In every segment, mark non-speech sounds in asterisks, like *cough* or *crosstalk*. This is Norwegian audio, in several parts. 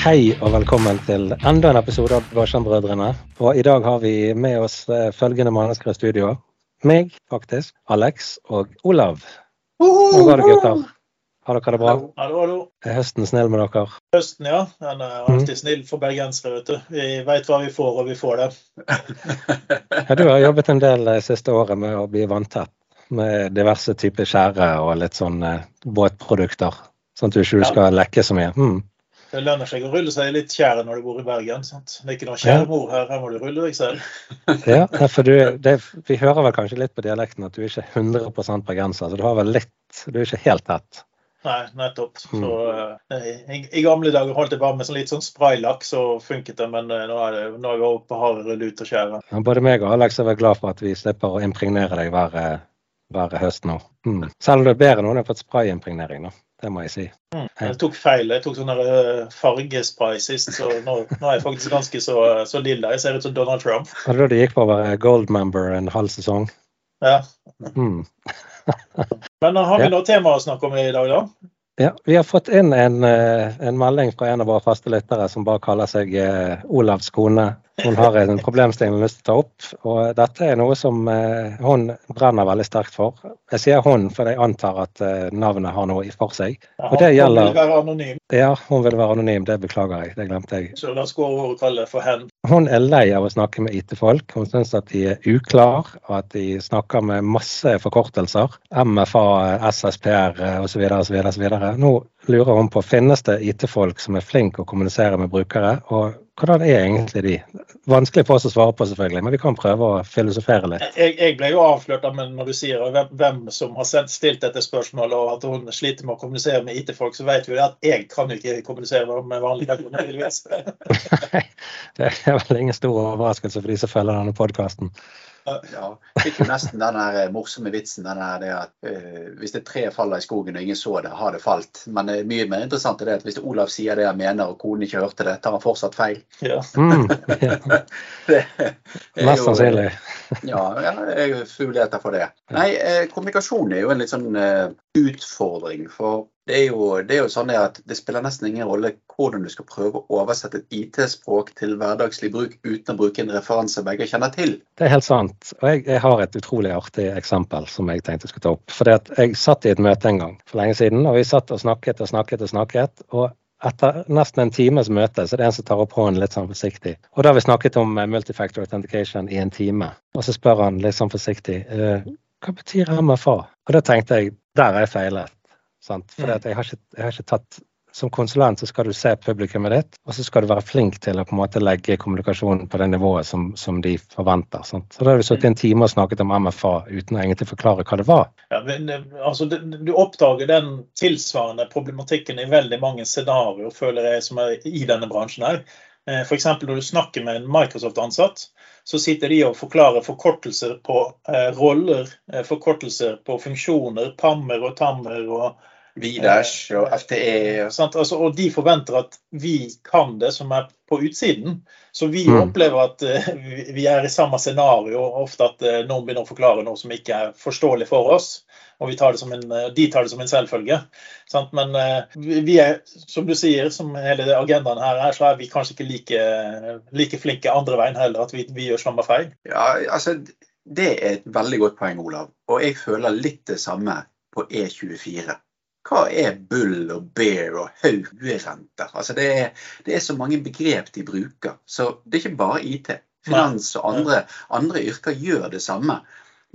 Hei og velkommen til enda en episode av Blåskjermbrødrene. Og i dag har vi med oss eh, følgende mennesker i studio. Meg, faktisk, Alex og Olav. Hvordan går det, gutter? Har dere det bra? Hallo, hallo. Er høsten snill med dere? Høsten, ja. Den er alltid snill for bergensere, vet du. Vi veit hva vi får, og vi får det. *laughs* Ja, du har jobbet en del det siste året med å bli vanntett med diverse typer skjære og litt sånn eh, båtprodukter. Sånn at du ikke skal lekke så mye. Mm. Det lønner seg å rulle seg litt tjære når du bor i Bergen. sant? Det er ikke noe kjæremor her, her må du rulle deg selv. *laughs* Ja, for du, det, Vi hører vel kanskje litt på dialekten at du ikke er 100% bergenser. Så du har vel litt Du er ikke helt tett. Nei, nettopp. Så eh, i, I gamle dager holdt jeg bare med sånn litt sånn spraylakk, så funket det. Men eh, nå er det nå er vi over på hardere lut og skjære. Ja, både meg og Alex er vel glad for at vi slipper å impregnere deg hver, eh, hver høst nå. Mm. Selv om det er bedre nå du har ha fått sprayimpregnering, da. Det må jeg si. Mm. Jeg tok feil. Jeg tok sånn eh, fargespray sist, så nå, nå er jeg faktisk ganske så, så lilla. Jeg ser ut som Donald Trump. Var det da du gikk på å være gold member en halv sesong? Ja. Mm. *laughs* Men har vi Ja. noe tema å snakke om i dag, da? Ja, vi har fått inn en, eh, en melding fra en av våre faste lyttere som bare kaller seg eh, Olavs kone. Hun har en problemstilling hun har lyst til å ta opp, og dette er noe som eh, hun brenner veldig sterkt for. Jeg sier hun, for jeg antar at eh, navnet har noe for seg. Og det gjelder... Hun vil være anonym, Ja, hun vil være anonym, det beklager jeg. Det glemte jeg. og kalle for hen. Hun er lei av å snakke med IT-folk. Hun syns at de er uklar, og at de snakker med masse forkortelser. MFA, SSPR osv. osv. Nå lurer hun på finnes det IT-folk som er flinke å kommunisere med brukere, og hvordan er egentlig de? Vanskelig for oss å svare på, selvfølgelig, men vi kan prøve å filosofere litt. Jeg, jeg ble jo avslørt av men når du sier hvem, hvem som har sendt, stilt dette spørsmålet, og at hun sliter med å kommunisere med IT-folk, så vet vi at jeg kan jo ikke kommunisere med vanlige kunder. tydeligvis. *laughs* Det er vel ingen stor overraskelse for de som følger denne podkasten. *laughs* Ja, fikk jo nesten den der eh, morsomme vitsen den der det at uh, hvis det tre faller i skogen og ingen så det, har det falt. Men det er mye mer interessant er det at hvis Olav sier det han mener og konen ikke hørte det, tar han fortsatt feil. Ja. *laughs* Mm, ja, *laughs* Det mest sannsynlig. Ja, ja jeg er fuglete for det. Nei, eh, kommunikasjon er jo en litt sånn eh, utfordring. For det er, jo, det er jo sånn at det spiller nesten ingen rolle hvordan du skal prøve å oversette et IT-språk til hverdagslig bruk uten å bruke en referanse begge kjenner til. Det er helt sant. Og jeg, jeg har et utrolig artig eksempel som jeg tenkte jeg skulle ta opp. Fordi at jeg satt i et møte en gang for lenge siden, og vi satt og snakket og snakket og snakket. og etter nesten en times møte så er det en som tar opp hånden litt sånn forsiktig. Og da har vi snakket om eh, multifactor authentication i en time. Og så spør han litt sånn forsiktig eh, hva betyr MFA? Og da tenkte jeg der har jeg feilet. Sant? For jeg, har ikke- jeg har ikke tatt som konsulent så skal du se publikummet ditt, og så skal du være flink til å på en måte legge kommunikasjonen på det nivået som, som de forventer. Sant? Så da har vi sittet en time og snakket om MFA uten å egentlig forklare hva det var. Ja, men, eh, altså, du, du oppdager den tilsvarende problematikken i veldig mange scenarioer, føler jeg, som er i denne bransjen her. Eh, F.eks. når du snakker med en Microsoft-ansatt, så sitter de og forklarer forkortelser på eh, roller, eh, forkortelser på funksjoner, pammer og tammer og Vidash og FTE og Sant? Altså, og de forventer at vi kan det som er på utsiden. Så vi Mm. opplever at eh, vi- vi er i samme scenario, ofte at eh, noen begynner å forklare noe som ikke er forståelig for oss. Og vi tar det som en, eh, de tar det som en selvfølge. Sant? Men eh, vi vi er, som du sier, som hele agendaen her er, så er vi kanskje ikke like, like flinke andre veien heller, at vi, vi gjør samme feil. Ja, altså, det er et veldig godt poeng, Olav. Og jeg føler litt det samme på E24. Hva er bull og bear og haugerenter? Altså, det er, det er så mange begrep de bruker. Så det er ikke bare IT. Finans og andre, andre yrker gjør det samme.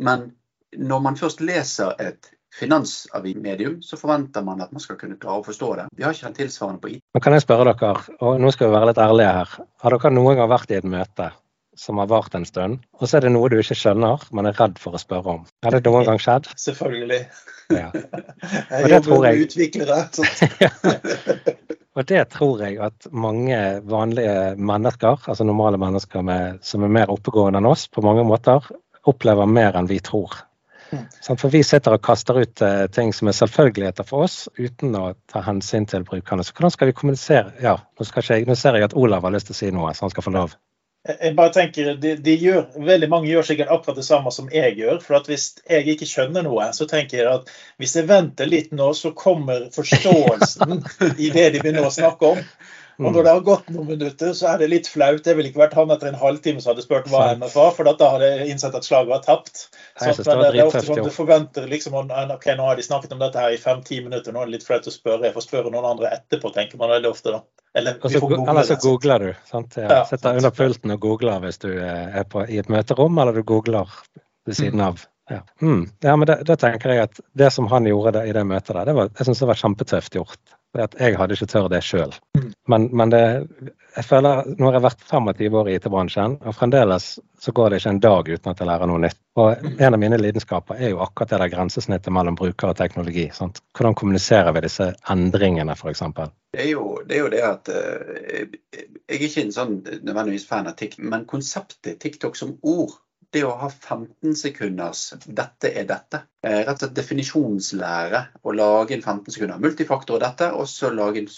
Men når man først leser et finansmedium, så forventer man at man skal kunne klare å forstå det. Vi har ikke den tilsvarende på IT. Men kan jeg spørre dere, og nå skal vi være litt ærlige her, har dere noen gang vært i et møte som har vart en stund, og så er det noe du ikke skjønner, men er redd for å spørre om? Har det noen gang skjedd? *laughs* Selvfølgelig. Ja. *laughs* Jeg det jobber tror jeg. med utviklere. *laughs* Og det tror jeg at mange vanlige mennesker, altså normale mennesker med, som er mer oppegående enn oss på mange måter, opplever mer enn vi tror. For vi sitter og kaster ut eh, ting som er selvfølgeligheter for oss, uten å ta hensyn til brukerne. Så hvordan skal vi kommunisere? Ja, nå, jeg, nå ser jeg at Olav har lyst til å si noe, så han skal få lov. Jeg bare tenker, de, de gjør, Veldig mange gjør sikkert akkurat det samme som jeg gjør. for Hvis jeg ikke skjønner noe, så tenker jeg at hvis jeg venter litt nå, så kommer forståelsen *laughs* i det de vil nå snakke om. Og når det har gått noen minutter, så er det litt flaut. Det ville ikke vært han etter en halvtime som hadde spurt hva han var for da hadde jeg innsett at slaget var tapt. Så, men det, det er ofte sånn du forventer liksom OK, nå har de snakket om dette her i fem-ti minutter, nå er det litt flaut å spørre. Jeg får spørre noen andre etterpå, tenker man veldig ofte da. Eller så, google eller så googler du. Sant? Ja. Ja, Sitter under pulten og googler hvis du eh, er på, i et møterom, eller du googler ved siden Mm. av. Ja, mm. ja men det tenker jeg at det som han gjorde det, i det møtet der, det var, jeg synes det var kjempetøft gjort. For jeg hadde ikke tørt det sjøl. Mm. Men, men det, jeg føler, nå har jeg vært 25 år i IT-bransjen, og fremdeles så går det ikke en dag uten at jeg lærer noe nytt. Og en av mine lidenskaper er jo akkurat det der grensesnittet mellom bruker og teknologi. Sant? Hvordan kommuniserer vi disse endringene, f.eks.? Det det, er jo det at eh, Jeg er ikke en sånn nødvendigvis fan av TikTok, men konseptet TikTok som ord det å ha 15 sekunders 'dette er dette', eh, rett og slett definisjonslære, å lage en 15 sekunder multifaktor dette, og så lage en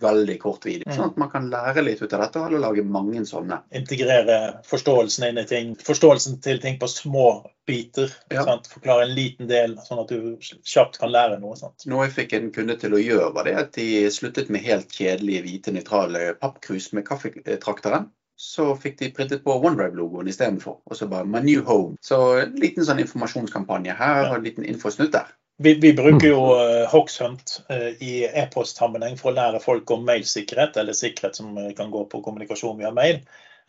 veldig kort video. Mm. Sånn at man kan lære litt ut av dette, eller lage mange sånne. integrere forståelsen inn i ting. Forståelsen til ting på små biter. Ja. Forklare en liten del, sånn at du kjapt kan lære noe. Sant? Noe jeg fikk en kunde til å gjøre, var det at de sluttet med helt kjedelige hvite nøytrale pappkrus med kaffetrakteren. Så fikk de printet på OneDrive-logoen istedenfor. Og så bare 'My new home'. Så en liten sånn informasjonskampanje her og en liten infosnutt der. Vi, vi bruker jo uh, Hoxhunt uh, i e-postsammenheng for å lære folk om mailsikkerhet, eller sikkerhet som eh, kan gå på kommunikasjon via mail.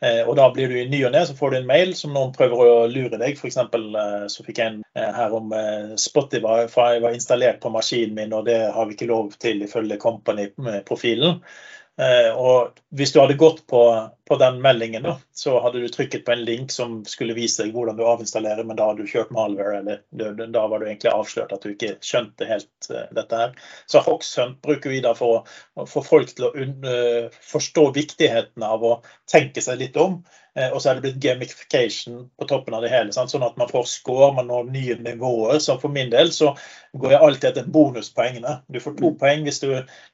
Uh, og da blir du i ny og ne, så får du en mail som noen prøver å lure deg. F.eks. Uh, så fikk jeg en uh, her om Spotify var installert på maskinen min, og det har vi ikke lov til ifølge Company-profilen. Eh, og hvis du hadde gått på, på den meldingen, da, så hadde du trykket på en link som skulle vise deg hvordan du avinstallerer, men da hadde du kjørt malware, eller da var du egentlig avslørt at du ikke skjønte helt eh, dette her. Så Hoxhunt bruker vi da for å få folk til å eh, forstå viktigheten av å tenke seg litt om. Eh, og så er det blitt gamification på toppen av det hele, sant? sånn at man får score, man når nye nivåer. Så for min del så går jeg alltid etter bonuspoengene. Du får to poeng hvis du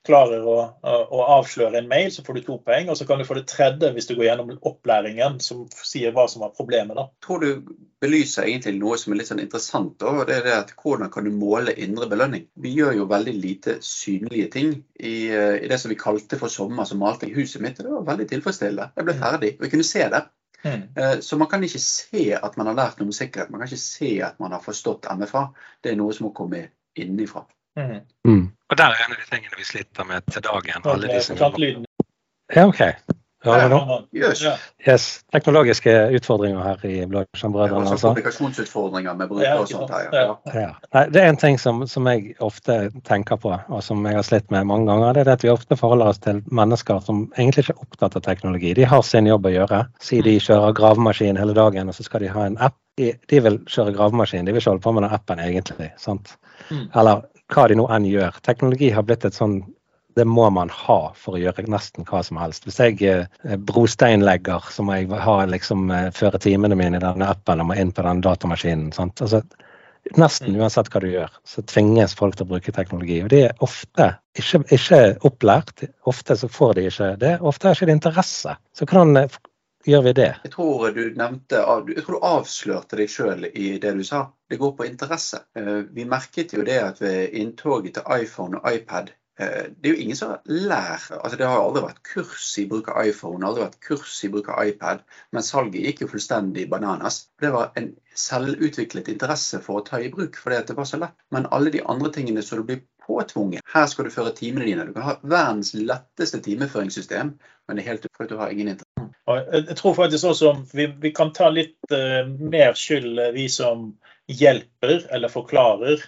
klarer å, å, avsløre en mail, så får du to poeng. Og så kan du få det tredje hvis du går gjennom opplæringen som sier hva som var problemet. da. Tror du belyser egentlig noe som er litt sånn interessant. da, og det er det at Hvordan kan du måle indre belønning? Vi gjør jo veldig lite synlige ting. I, eh, i det som vi kalte for sommer, som malte i huset mitt. Det var veldig tilfredsstillende. Jeg ble ferdig, og jeg kunne se det. Mm. Eh, Så man kan ikke se at man har lært noe om sikkerhet. Man kan ikke se at man har forstått MFA. Det er noe som må komme innenfra. Mm. Mm. Og der er en av de tingene vi sliter med til dagen. Alle disse... Ja, lyden. Ja, nå? Jøss. Yes. Teknologiske utfordringer her i Blåskjermbrødrene, var altså. kommunikasjonsutfordringer med Ja, brukere og sånt. her. Ja. Ja. Nei, det er en ting som, som jeg ofte tenker på, og som jeg har slitt med mange ganger. Det er at vi ofte forholder oss til mennesker som egentlig ikke er opptatt av teknologi. De har sin jobb å gjøre. Si de kjører gravemaskin hele dagen, og så skal de ha en app. De, de vil kjøre gravemaskin, de vil ikke holde på med den appen egentlig. sant? Mm. Eller hva de nå enn gjør. Teknologi har blitt et sånn det må man ha for å gjøre nesten hva som helst. Hvis jeg eh, brosteinlegger, så må jeg ha, liksom, eh, føre timene mine i denne appen og må inn på den datamaskinen. Sant? Altså, nesten uansett hva du gjør, så tvinges folk til å bruke teknologi. Og de er ofte ikke, ikke opplært. Ofte så får de ikke det. Ofte har ikke de interesse. Så hvordan eh, gjør vi det? Jeg tror du nevnte, jeg tror du avslørte deg sjøl i det du sa. Det går på interesse. Vi merket jo det at ved inntoget til iPhone og iPad det er jo ingen som lærer altså Det har aldri vært kurs i bruk av iPhone, aldri vært kurs i bruk av iPad, men salget gikk jo fullstendig bananas. Det var en selvutviklet interesse for å ta i bruk, fordi det var så lett. Men alle de andre tingene som du blir påtvunget Her skal du føre timene dine. Du kan ha verdens letteste timeføringssystem, men det er helt fordi du har ingen interesse. Jeg tror faktisk også vi, vi kan ta litt uh, mer skyld, eh, vi som hjelper eller forklarer.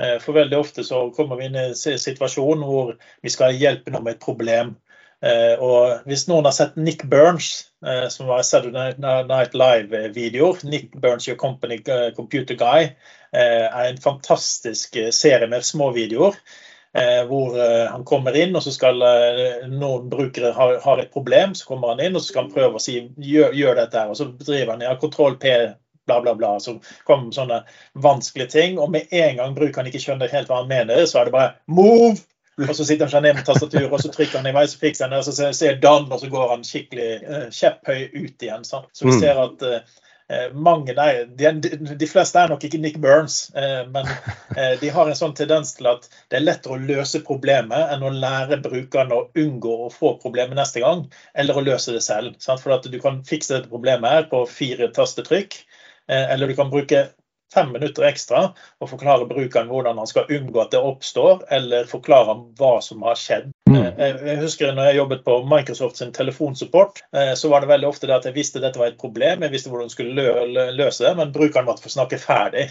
Eh, for veldig ofte så kommer vi inn i en situasjon hvor vi skal hjelpe noen med et problem. Eh, og hvis noen har sett Nick Burns, eh, som var Saturday Night Live-videoer Nick Burns Your Company Computer Guy er en fantastisk serie med små videoer. Eh, hvor han kommer inn, og så skal noen brukere ha, har et problem. Så kommer han inn og så skal han prøve å si gjør, gjør dette her. Og så driver han ja, kontroll P, bla, bla, bla. Så kommer sånne vanskelige ting. Og med en gang brukeren ikke skjønner helt hva han mener, så er det bare move! Og så sitter han seg ned med tastaturet, og så trykker han i vei, så fikser han det, og så ser- Dan, og så går han skikkelig uh, kjepphøy ut igjen. Sant? Så vi Mm. ser at Eh, mange nei, de, de, fleste er nok ikke Nick Burns, eh, men eh, de har en sånn tendens til at det er lettere å løse problemet enn å lære brukeren å unngå å få problemet neste gang, eller å løse det selv. Sant? For at du kan fikse dette problemet her på fire tastetrykk, eller du kan bruke fem minutter ekstra og forklare brukeren hvordan han skal unngå at det oppstår, eller forklare hva som har skjedd. Mm. Eh, jeg husker når jeg jobbet på Microsoft sin telefonsupport, eh, så var det veldig ofte det at jeg visste dette var et problem, jeg visste hvordan jeg skulle løse det, men brukeren måtte få snakke ferdig.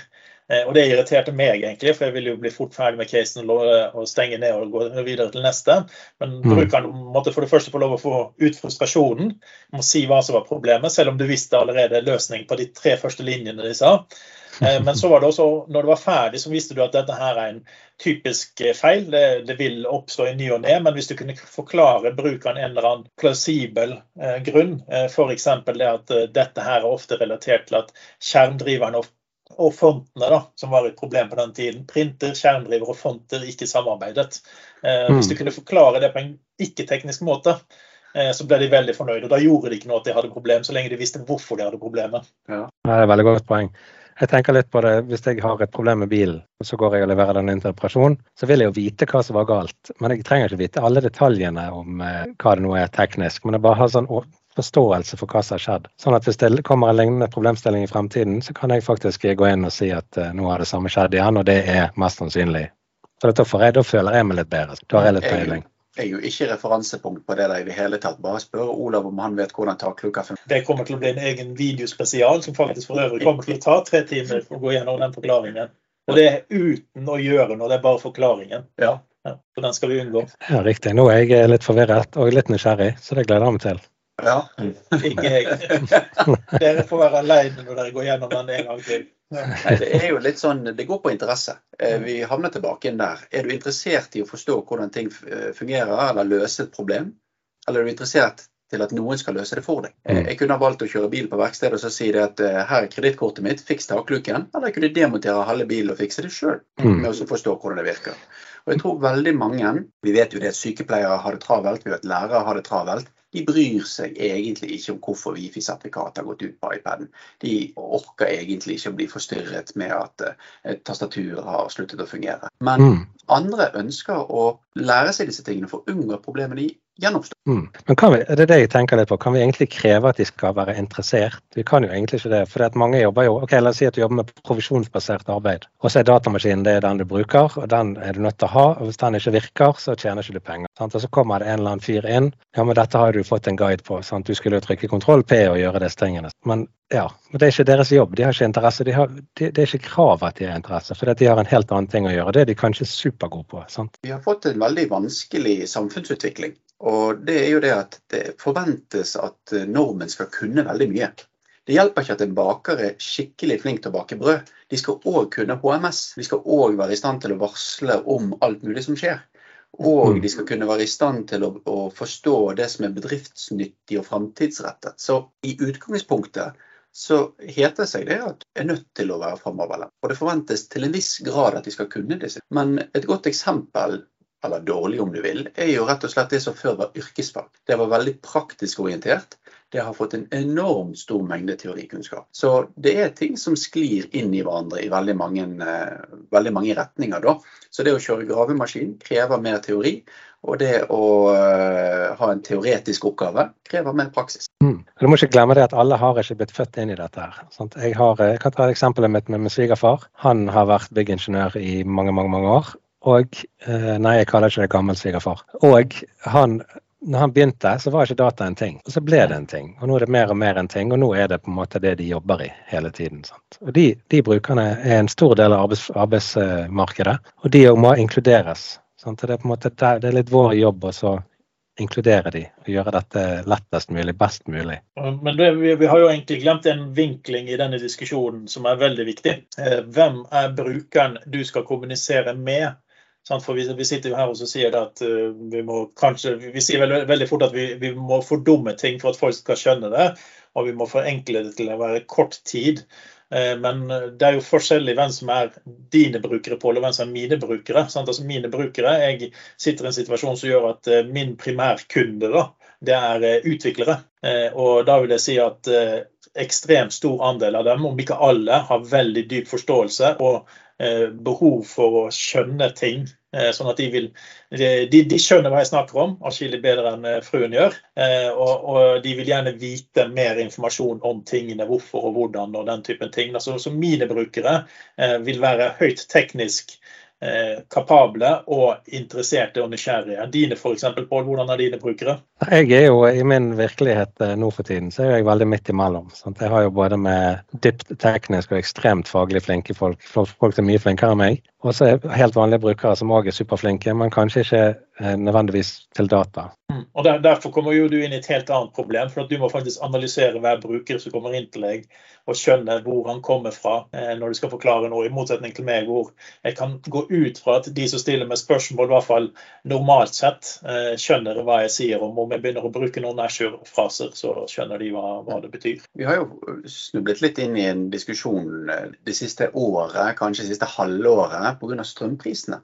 Eh, og det irriterte meg, egentlig, for jeg ville jo bli fort ferdig med casen og stenge ned og gå videre til neste. Men mm. brukeren måtte for det første få lov å få ut frustrasjonen, må si hva som var problemet, selv om du visste allerede løsning på de tre første linjene de sa. Eh, men så var det også, når det var ferdig, så visste du at dette her er en typisk eh, feil. Det, det vil oppstå i ny og ne, men hvis du kunne forklare brukeren en eller annen plausibel eh, grunn, eh, f.eks. det at eh, dette her er ofte relatert til at skjermdriveren og fontene, da, som var et problem på den tiden, printer, skjermdriver og fonter ikke samarbeidet. Eh, mm. Hvis du kunne forklare det på en ikke-teknisk måte, så ble de veldig fornøyde. og Da gjorde de ikke noe at de hadde problem, så lenge de visste hvorfor de hadde problemet. Ja. Det er et veldig godt poeng. Jeg tenker litt på det, Hvis jeg har et problem med bilen, og så går jeg og leverer den inn til reparasjon, så vil jeg jo vite hva som var galt. Men jeg trenger ikke vite alle detaljene om eh, hva det nå er teknisk. Men jeg bare har sånn forståelse for hva som har skjedd. Sånn at hvis det kommer en lignende problemstilling i fremtiden, så kan jeg faktisk gå inn og si at uh, nå har det samme skjedd igjen, og det er mest sannsynlig. Så jeg, da føler jeg meg litt bedre. Da har jeg litt peiling er jo ikke referansepunkt på det der i det hele tatt. Bare spør Olav om han vet hvordan takluka fungerer. Det kommer til å bli en egen videospesial som faktisk for øvrig kommer til å ta tre timer for å gå gjennom den forklaringen. Og det er uten å gjøre noe, det er bare forklaringen. Ja. ja for den skal vi unngå. Ja, Riktig. Nå er jeg litt forvirret og litt nysgjerrig, så det gleder jeg meg til. Ja. *laughs* Ikke jeg. *laughs* Dere får være aleine når dere går gjennom den en gang til. Nei, det er jo litt sånn, det går på interesse. Eh, vi havner tilbake inn der. Er du interessert i å forstå hvordan ting eh, fungerer, eller løse et problem? Eller er du interessert til at noen skal løse det for deg? Eh, mm. Jeg kunne ha valgt å kjøre bil på verkstedet og så si det at her er kredittkortet mitt, fiks takluken. Eller jeg kunne demontere halve bilen og fikse det sjøl, mm. med å forstå hvordan det virker. Og jeg tror veldig mange, Vi vet jo det at sykepleiere har det travelt, vi vet lærere har det travelt de bryr seg egentlig ikke om hvorfor Wifi-sertifikatet har gått ut på iPaden. De orker egentlig ikke å bli forstyrret med at eh, et tastatur har sluttet å fungere. Men mm. andre ønsker å lære seg disse tingene for å unngå problemene de gjenoppstå. Mm. Men kan vi, det er det jeg tenker litt på. Kan vi egentlig kreve at de skal være interessert? Vi kan jo egentlig ikke det. For mange jobber jo ok, La oss si at du jobber med provisjonsbasert arbeid. Og så er datamaskinen det er den du bruker, og den er du nødt til å ha. og Hvis den ikke virker, så tjener ikke du penger. Sant? Og så kommer det en eller annen fyr inn. Ja, men dette har du fått en guide på. Sant? Du skulle jo trykke kontroll P og gjøre disse tingene. Men ja, men det er ikke deres jobb. De har ikke interesse. De har, de, det er ikke krav at de har interesse, for de har en helt annen ting å gjøre. Det er de kanskje supergode på. sant? Vi har fått en veldig vanskelig samfunnsutvikling. Og det er jo det at det forventes at nordmenn normen skal kunne veldig mye. Det hjelper ikke at en baker er skikkelig flink til å bake brød. De skal òg kunne HMS. De skal òg være i stand til å varsle om alt mulig som skjer. Og mm. de skal kunne være i stand til å, å forstå det som er bedriftsnyttig og framtidsrettet. Så i utgangspunktet så heter det seg det at de er nødt til å være framoverlent. Og det forventes til en viss grad at de skal kunne disse. Men et godt eksempel eller dårlig om du vil, er jo rett og slett det som før var yrkesfag. Det var veldig praktisk orientert. Det har fått en enormt stor mengde teorikunnskap. Så det er ting som sklir inn i hverandre i veldig mange, uh, veldig mange retninger. Da. Så det å kjøre gravemaskin krever mer teori. Og det å uh, ha en teoretisk oppgave krever mer praksis. Mm. Du må ikke glemme det at alle har ikke blitt født inn i dette. her. Jeg, har, jeg, kan ta eksempelet mitt med min svigerfar. Han har vært byggingeniør i mange, mange, mange år. Og eh, Nei, jeg kaller ikke det gammel svigerfar. Og han når han begynte, så var ikke data en ting. Og så ble det en ting. Og nå er det mer og mer en ting, og nå er det på en måte det de jobber i hele tiden. Sant? Og de, de, brukerne er en stor del av arbeids, arbeidsmarkedet, og de må inkluderes. Sant? Det er på en måte det er litt vår jobb å inkludere de og gjøre dette lettest mulig, best mulig. Men det, vi, vi, har jo egentlig glemt en vinkling i denne diskusjonen som er veldig viktig. Eh, hvem er brukeren du skal kommunisere med? For vi, sitter jo her og sier at uh, vi må kanskje Vi sier veldig, veldig fort at vi, vi, må fordumme ting for at folk skal skjønne det. Og vi må forenkle det til å være kort tid. Uh, men det er jo forskjellig hvem som er dine brukere, Pål, og hvem som er mine brukere. Altså Mine brukere Jeg sitter i en situasjon som gjør at min primærkunde da, det er utviklere. Og da vil jeg si at ekstremt stor andel av dem, om ikke alle, har veldig dyp forståelse og behov for å skjønne ting Eh, sånn at de, vil, de, de skjønner hva jeg snakker om, atskillig bedre enn eh, fruen gjør. Eh, og, og, de vil gjerne vite mer informasjon om tingene, hvorfor og hvordan og den typen ting. Altså, så mine brukere vil være høyt teknisk eh, kapable og interesserte og nysgjerrige. Dine f.eks., Pål, hvordan er dine brukere? Jeg er jo i min virkelighet eh, nå for tiden, så er jeg veldig midt imellom. Sant? Jeg har jo både med dypt teknisk og ekstremt faglig flinke folk, folk som er mye flinkere enn meg. Og så er helt vanlige brukere som òg er superflinke, men kanskje ikke eh, nødvendigvis til data. Mm. Og der, Derfor kommer jo du inn i et helt annet problem. for at Du må faktisk analysere hver bruker som kommer inn til deg, og skjønne hvor han kommer fra eh, når du skal forklare noe. I motsetning til meg, hvor jeg kan gå ut fra at de som stiller meg spørsmål, i hvert fall normalt sett skjønner hva jeg sier. Om om vi begynner å bruke noen Ashore-fraser, så skjønner de hva, hva, det betyr. Vi har jo snublet litt inn i en diskusjon eh, det siste året, kanskje det siste halvåret, pga. strømprisene.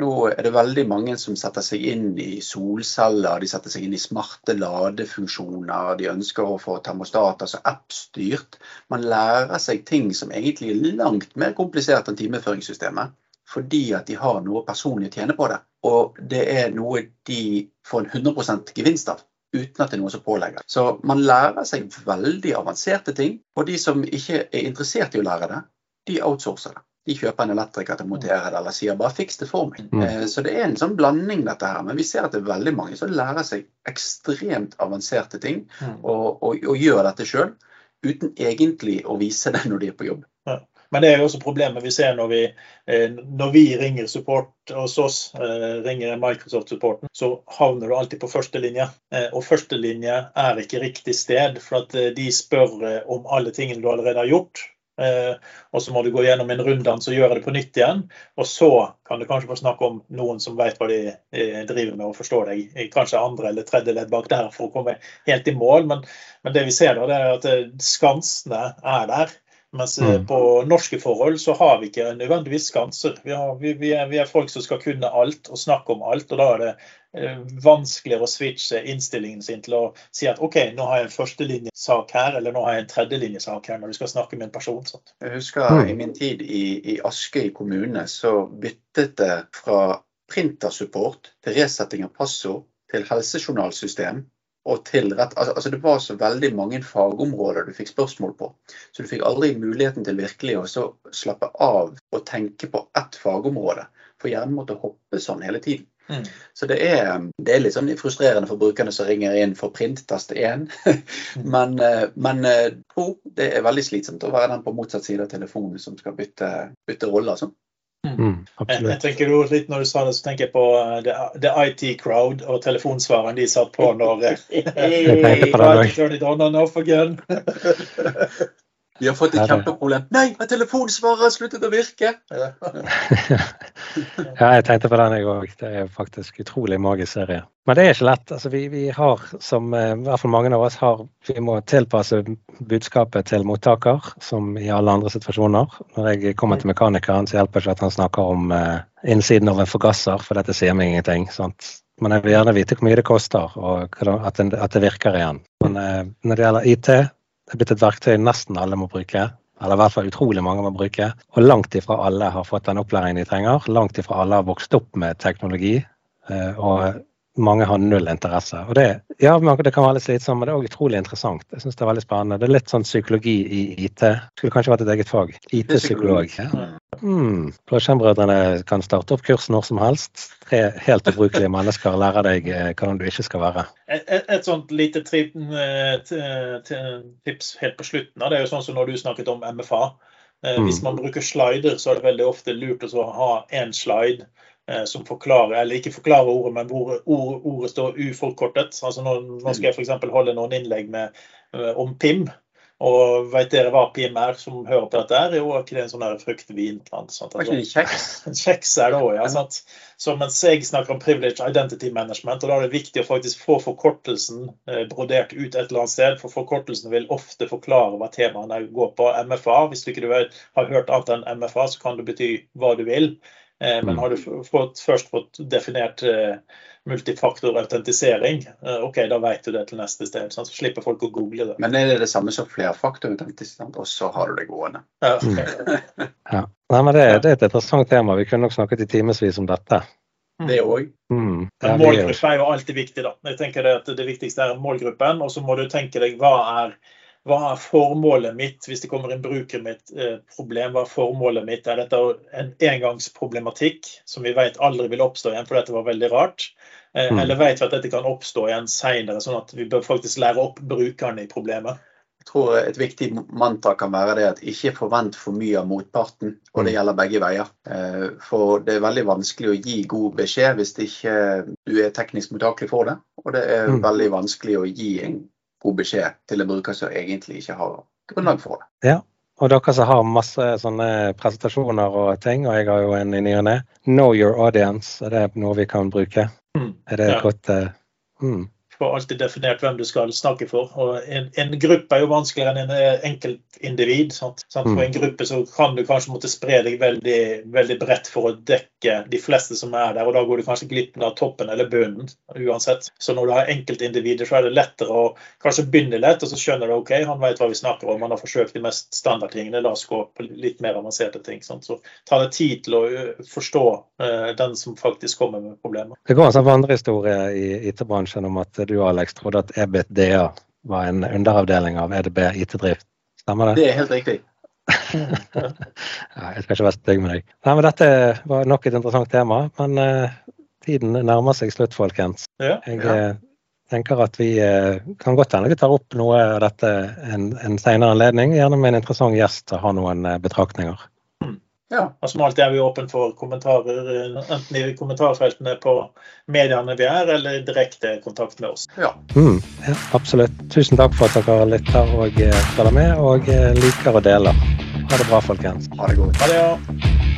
Nå er det veldig mange som setter seg inn i solceller, de setter seg inn i smarte ladefunksjoner, de ønsker å få termostat, altså app-styrt. Man lærer seg ting som egentlig er langt mer komplisert enn timeføringssystemet, fordi at de har noe personlig å tjene på det. Og det er noe de får en 100% gevinst av uten at det er noe som pålegger. Så man lærer seg veldig avanserte ting. Og de som ikke er interessert i å lære det, de outsourcer det de kjøper en elektriker til å montere det, eller sier bare 'fiks det for meg'. Mm. Eh, så det er en sånn blanding, dette her. Men vi ser at det er veldig mange som lærer seg ekstremt avanserte ting, mm. og, og, og, gjør dette sjøl, uten egentlig å vise det når de er på jobb. Ja. Men det er jo også problemet vi ser når vi, eh, når vi ringer support hos oss, eh, ringer Microsoft-supporten, så havner du alltid på førstelinje. Og førstelinje er ikke riktig sted, for at de spør om alle tingene du allerede har gjort. Eh, og så må du gå gjennom en runddans og gjøre det på nytt igjen. Og så kan du kanskje få snakke om noen som vet hva de eh, driver med og forstår deg. Kanskje andre eller tredje ledd bak der for å komme helt i mål. Men, men det vi ser da, det er at eh, skansene er der. Mens mm. på norske forhold så har vi ikke nødvendigvis skanser. Vi, har, vi, vi, er, vi, er, folk som skal kunne alt og snakke om alt. og Da er det Eh, vanskeligere å switche innstillingen sin til å si at OK, nå har jeg en førstelinjesak her, eller nå har jeg en tredjelinjesak her, når du skal snakke med en person. Sånt. Jeg husker mm. i min tid i, i Askøy kommune, så byttet det fra printersupport til resetting av passord til helsejournalsystem. Og til rett, altså, altså Det var så veldig mange fagområder du fikk spørsmål på. Så du fikk aldri muligheten til virkelig å slappe av og tenke på ett fagområde. For hjernen måtte hoppe sånn hele tiden. Mm. Så det er, det er, litt sånn frustrerende for brukerne som ringer inn for printtaste 1. *laughs* Mm. men, eh, men oh, det er veldig slitsomt å være den på motsatt side av telefonen som skal bytte, bytte rolle. Altså. Mm. Mm, jeg, jeg, tenker du, litt Når du sa det, så tenker jeg på The, the IT Crowd og telefonsvareren de satt på når *laughs* hey, hey, *laughs* it *laughs* Vi har fått et kjempeproblem. Nei, har telefonsvareren sluttet å virke? *laughs* ja, jeg tenkte på den jeg òg. Det er faktisk utrolig magisk serie. Men det er ikke lett. Altså, vi, vi, har, som eh, i hvert fall mange av oss har, vi må tilpasse budskapet til mottaker, som i alle andre situasjoner. Når jeg kommer til mekanikeren, så hjelper det ikke at han snakker om uh, innsiden av en forgasser, for dette sier meg ingenting. sant? Men jeg vil gjerne vite hvor mye det koster, og at det, at det virker igjen. Men uh, når det gjelder IT, det er blitt et verktøy nesten alle må bruke. Eller i hvert fall utrolig mange må bruke. Og langt ifra alle har fått den opplæringen de trenger. Langt ifra alle har vokst opp med teknologi. Eh, og mange har null interesse. Og det, ja, det kan være litt slitsomt, men det er òg utrolig interessant. Jeg synes Det er veldig spennende. Det er litt sånn psykologi i IT. Skulle kanskje vært et eget fag. IT-psykolog. Ja. Hmm. Blåskjermbrødrene kan starte opp kurs når som helst. Tre helt ubrukelige *laughs* mennesker lærer deg eh, hvordan du ikke skal være. Et, et, et sånt lite tri, eh, tips helt på slutten. Det er jo sånn som når du snakket om MFA. Eh, mm. Hvis man bruker slider, så er det veldig ofte lurt å ha én slide som forklarer, eller ikke forklarer ordet, men hvor ordet, ordet står uforkortet. Altså nå, nå skal jeg f.eks. holde noen innlegg med, om PIM. Og vet dere hva PIM er, som hører på dette? her? Jo, ikke det en sånn fruktvin? Altså, kjeks? *laughs* kjeks er det òg, ja. Sant? Så mens jeg snakker om privilege identity management, og da er det viktig å faktisk få forkortelsen eh, brodert ut et eller annet sted. For forkortelsen vil ofte forklare hva temaene går på. MFA, hvis du ikke har hørt annet enn MFA, så kan det bety hva du vil. Eh, men Mm. har du fått, først fått definert eh, multifaktorautentisering, eh, OK, da vet du det til neste sted. Så slipper folk å google det. Men er det det samme som flerfaktorautentisering, og så har du det gående? Ja, okay. *laughs* Ja. Nei, men det, det er et interessant tema. Vi kunne nok snakket i timevis om dette. Det òg. Mm. Ja, målgruppe er jo alltid viktig. da. Jeg tenker det at Det viktigste er målgruppen, og så må du tenke deg hva er, hva er formålet mitt hvis det kommer inn bruker med et eh, problem. Hva er formålet mitt? Er dette en engangsproblematikk som vi vet aldri vil oppstå igjen, for dette var veldig rart? Eh, Mm. Eller vet vi at dette kan oppstå igjen seinere, sånn at vi bør faktisk lære opp brukerne i problemet? Jeg tror et viktig mantra kan være det at ikke forvent for mye av motparten. Og det Mm. gjelder begge veier. Eh, For det er veldig vanskelig å gi god beskjed hvis ikke du er teknisk mottakelig for det. Og det er Mm. veldig vanskelig å gi en god beskjed til en bruker som egentlig ikke har grunnlag for det. Ja. Og dere som har masse sånne presentasjoner og ting, og jeg har jo en i ny og ne. Know your audience, er det noe vi kan bruke? Mm. Er det Ja. godt uh, mm. Får alltid definert hvem du skal snakke for. Og en, en gruppe er jo vanskeligere enn en eh, enkeltindivid. Sant? Sant? Mm. For en gruppe så kan du kanskje måtte spre deg veldig, veldig bredt for å dekke de fleste som er der, og da går du kanskje glipp av toppen eller bunnen uansett. Så når du har enkeltindivider, så er det lettere å kanskje begynne lett, og så skjønner du OK, han vet hva vi snakker om, han har forsøkt de mest standardtingene, la oss gå på litt mer avanserte ting. Sant? Så tar det tid til å forstå eh, den som faktisk kommer med problemer. Det går en sånn vandrehistorie i IT-bransjen om at du, Alex, trodde at EBITDA var en underavdeling av EDB IT-drift. Stemmer det? Det er helt riktig. *laughs* Ja, jeg skal ikke være stygg med deg. Nei, men Dette var nok et interessant tema, men uh, tiden nærmer seg slutt, folkens. Ja. Jeg Ja. eh, tenker at vi uh, kan godt hende vi tar opp noe av dette en, en senere anledning, gjerne med en interessant gjest og har ha noen uh, betraktninger. Ja. Og som alltid er vi åpne for kommentarer, eh, enten i kommentarfeltene på mediene vi er, eller direkte kontakt med oss. ja. Mm, ja, absolutt. Tusen takk for at dere lytter og eh, følger med, og eh, liker og deler. Ha det bra, folkens. Ha det godt. Ha det, ja.